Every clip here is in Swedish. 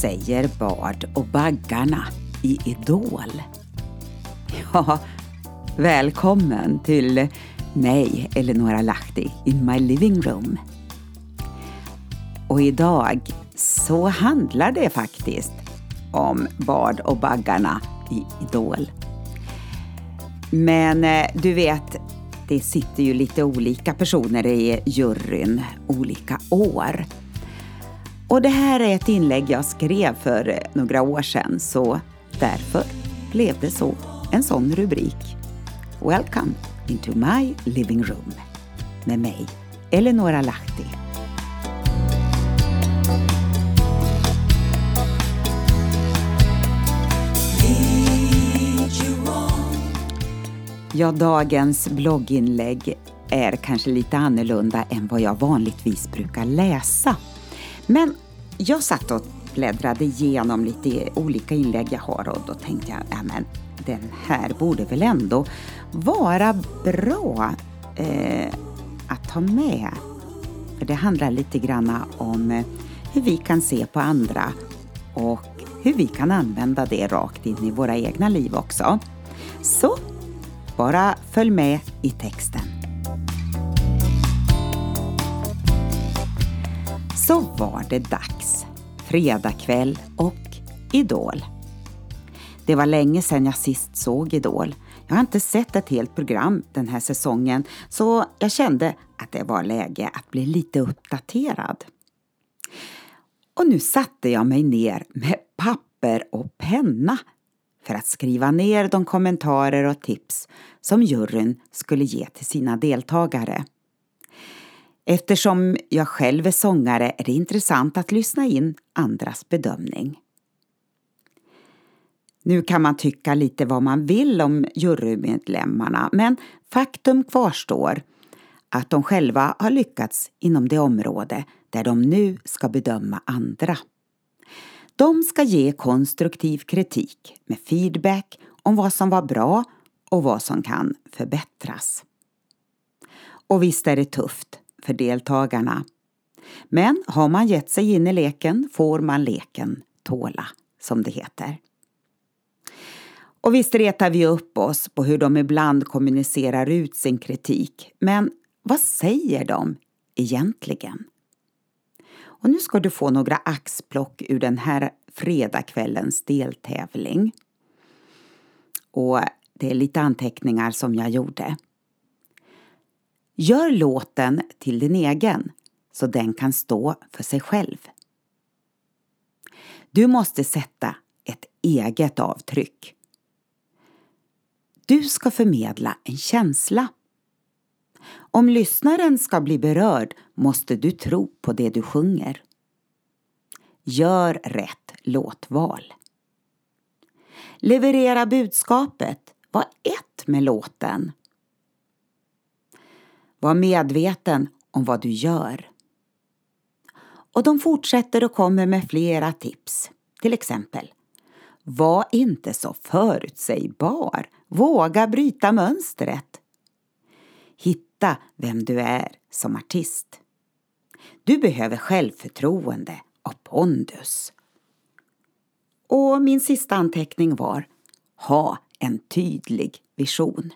Säger Bard och baggarna i Idol? Ja, välkommen till mig, Eleonora Lahti, in my living room. Och idag så handlar det faktiskt om Bard och baggarna i Idol. Men eh, du vet, det sitter ju lite olika personer i juryn olika år. Och det här är ett inlägg jag skrev för några år sedan så därför blev det så. En sån rubrik. Welcome into my living room. Med mig, Eleonora Lahti. Ja, dagens blogginlägg är kanske lite annorlunda än vad jag vanligtvis brukar läsa. Men jag satt och bläddrade igenom lite olika inlägg jag har och då tänkte jag, ja men den här borde väl ändå vara bra eh, att ta med. För det handlar lite grann om eh, hur vi kan se på andra och hur vi kan använda det rakt in i våra egna liv också. Så bara följ med i texten. Så var det dags. Fredagkväll och Idol. Det var länge sedan jag sist såg Idol. Jag har inte sett ett helt program den här säsongen så jag kände att det var läge att bli lite uppdaterad. Och nu satte jag mig ner med papper och penna för att skriva ner de kommentarer och tips som juryn skulle ge till sina deltagare. Eftersom jag själv är sångare är det intressant att lyssna in andras bedömning. Nu kan man tycka lite vad man vill om jurymedlemmarna men faktum kvarstår att de själva har lyckats inom det område där de nu ska bedöma andra. De ska ge konstruktiv kritik med feedback om vad som var bra och vad som kan förbättras. Och visst är det tufft för deltagarna. Men har man gett sig in i leken får man leken tåla, som det heter. Och visst retar vi upp oss på hur de ibland kommunicerar ut sin kritik, men vad säger de egentligen? Och nu ska du få några axplock ur den här fredagskvällens deltävling. Och det är lite anteckningar som jag gjorde. Gör låten till din egen så den kan stå för sig själv. Du måste sätta ett eget avtryck. Du ska förmedla en känsla. Om lyssnaren ska bli berörd måste du tro på det du sjunger. Gör rätt låtval. Leverera budskapet. Var ett med låten. Var medveten om vad du gör. Och de fortsätter och kommer med flera tips. Till exempel Var inte så förutsägbar. Våga bryta mönstret. Hitta vem du är som artist. Du behöver självförtroende och pondus. Och min sista anteckning var Ha en tydlig vision.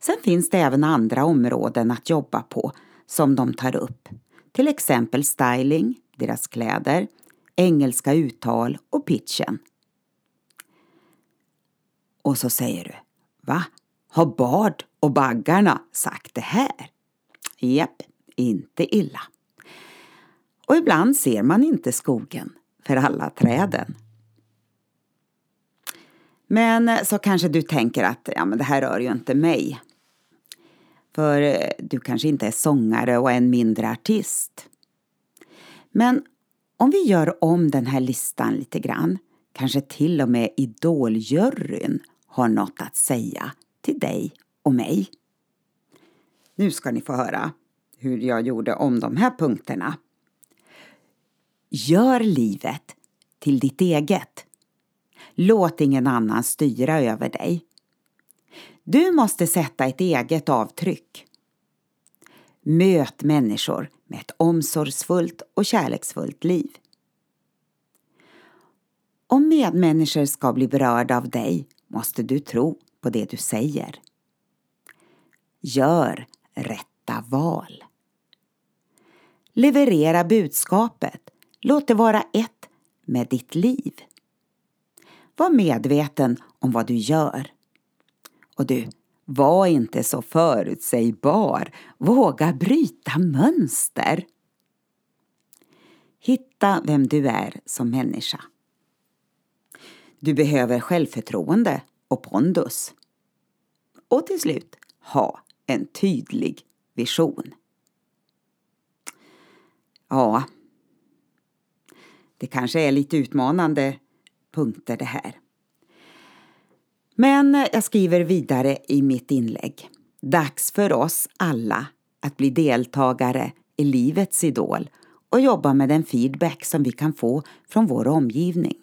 Sen finns det även andra områden att jobba på som de tar upp. Till exempel styling, deras kläder, engelska uttal och pitchen. Och så säger du, va? Har Bard och baggarna sagt det här? Japp, inte illa. Och ibland ser man inte skogen för alla träden. Men eh, så kanske du tänker att ja, men det här rör ju inte mig. För eh, du kanske inte är sångare och än mindre artist. Men om vi gör om den här listan lite grann, kanske till och med Idoljuryn har något att säga till dig och mig. Nu ska ni få höra hur jag gjorde om de här punkterna. Gör livet till ditt eget. Låt ingen annan styra över dig. Du måste sätta ett eget avtryck. Möt människor med ett omsorgsfullt och kärleksfullt liv. Om medmänniskor ska bli berörda av dig måste du tro på det du säger. Gör rätta val. Leverera budskapet. Låt det vara ett med ditt liv. Var medveten om vad du gör. Och du, var inte så förutsägbar. Våga bryta mönster. Hitta vem du är som människa. Du behöver självförtroende och pondus. Och till slut, ha en tydlig vision. Ja, det kanske är lite utmanande punkter det här. Men eh, jag skriver vidare i mitt inlägg. Dags för oss alla att bli deltagare i livets idol och jobba med den feedback som vi kan få från vår omgivning.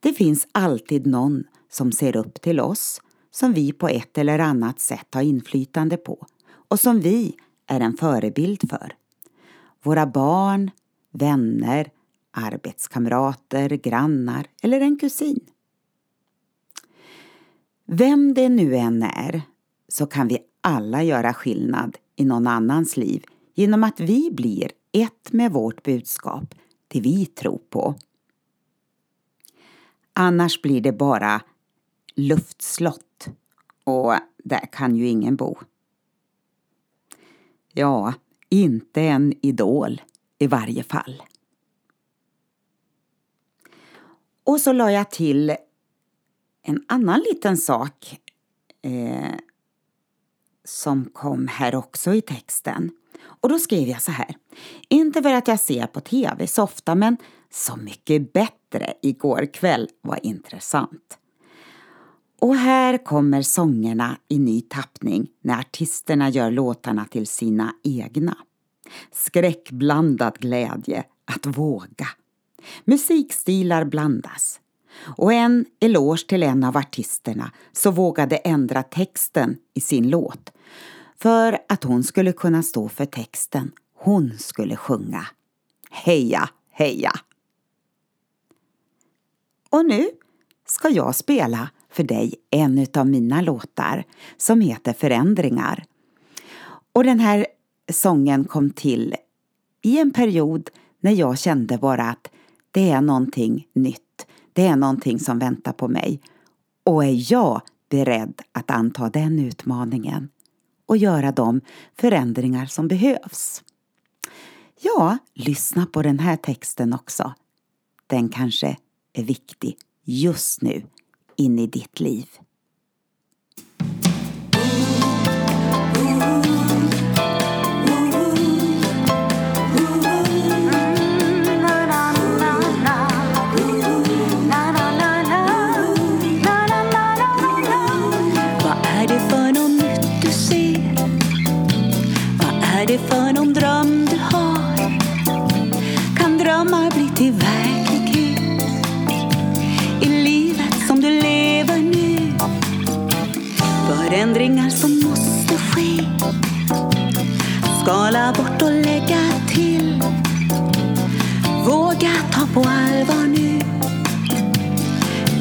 Det finns alltid någon som ser upp till oss, som vi på ett eller annat sätt har inflytande på och som vi är en förebild för. Våra barn, vänner, arbetskamrater, grannar eller en kusin. Vem det nu än är så kan vi alla göra skillnad i någon annans liv genom att vi blir ett med vårt budskap, det vi tror på. Annars blir det bara luftslott och där kan ju ingen bo. Ja, inte en idol i varje fall. Och så la jag till en annan liten sak eh, som kom här också i texten. Och då skrev jag så här. Inte för att jag ser på tv så ofta men Så mycket bättre igår kväll var intressant. Och här kommer sångerna i ny tappning när artisterna gör låtarna till sina egna. Skräckblandad glädje att våga. Musikstilar blandas. Och en eloge till en av artisterna som vågade ändra texten i sin låt. För att hon skulle kunna stå för texten. Hon skulle sjunga. Heja, heja! Och nu ska jag spela för dig en av mina låtar som heter Förändringar. Och den här sången kom till i en period när jag kände bara att det är någonting nytt. Det är någonting som väntar på mig. Och är jag beredd att anta den utmaningen och göra de förändringar som behövs? Ja, lyssna på den här texten också. Den kanske är viktig just nu in i ditt liv.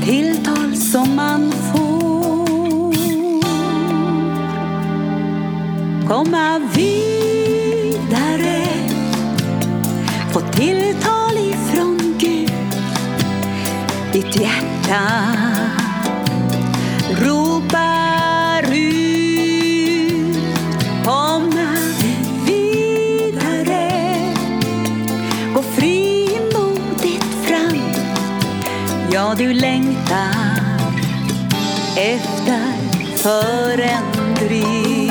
Tilltal som man får. Komma vidare. Få tilltal ifrån Gud. Ditt hjärta Ja, du längtar efter förändring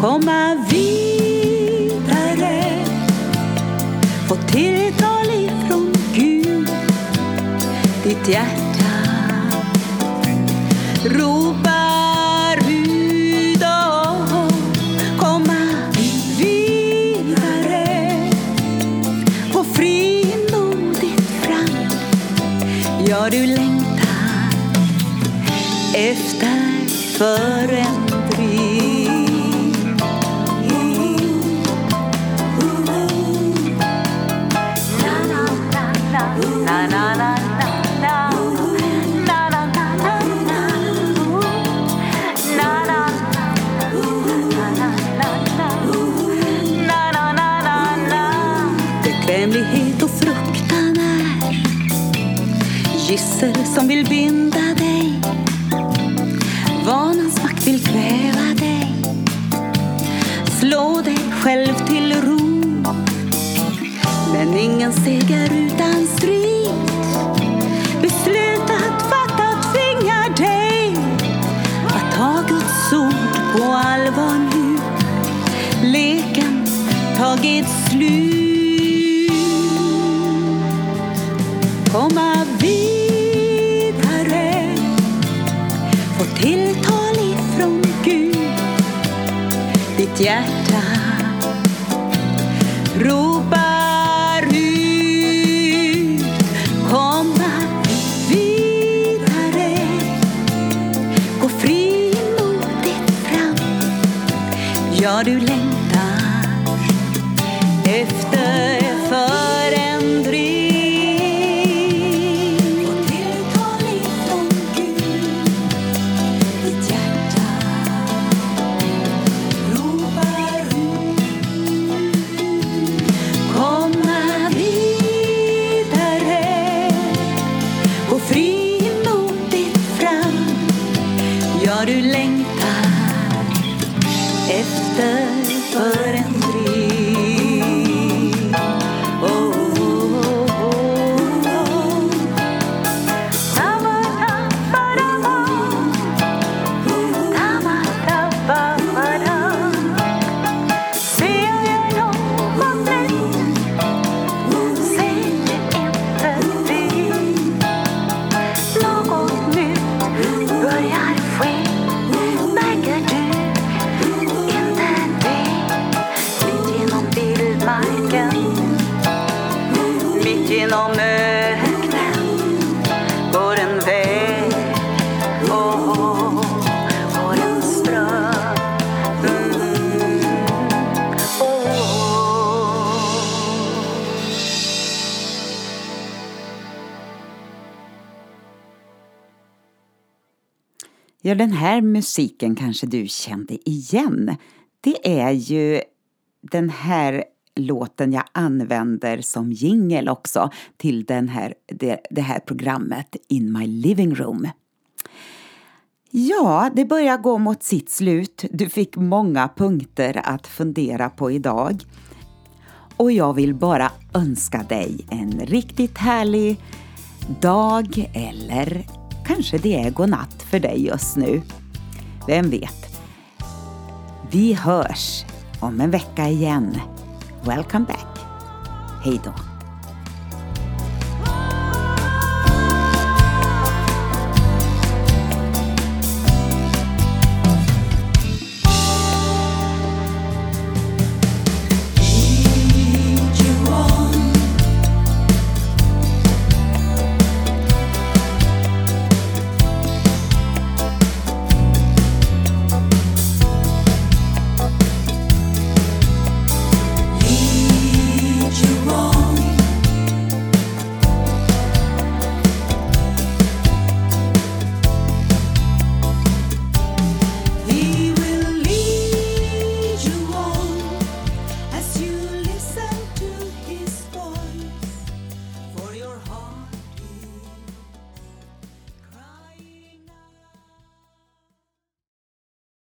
Komma vidare. Få tilltal ifrån Gud. Ditt hjärta ropar ut och komma vidare. Gå frimodigt fram. Ja, du längtar efter förändring. Gissel som vill binda dig. Vanans makt vill kväva dig. Slå dig själv till ro. Men ingen seger utan strid. Beslut att fatta tvingar dig. Att ta Guds ord på allvar nu. Leken tagit genom öknen går en väg och går en ström mm. oh. Ja, den här musiken kanske du kände igen. Det är ju den här låten jag använder som jingel också till den här, det, det här programmet In My Living Room. Ja, det börjar gå mot sitt slut. Du fick många punkter att fundera på idag. Och jag vill bara önska dig en riktigt härlig dag eller kanske det är godnatt för dig just nu. Vem vet? Vi hörs om en vecka igen. Welcome back. Hej då.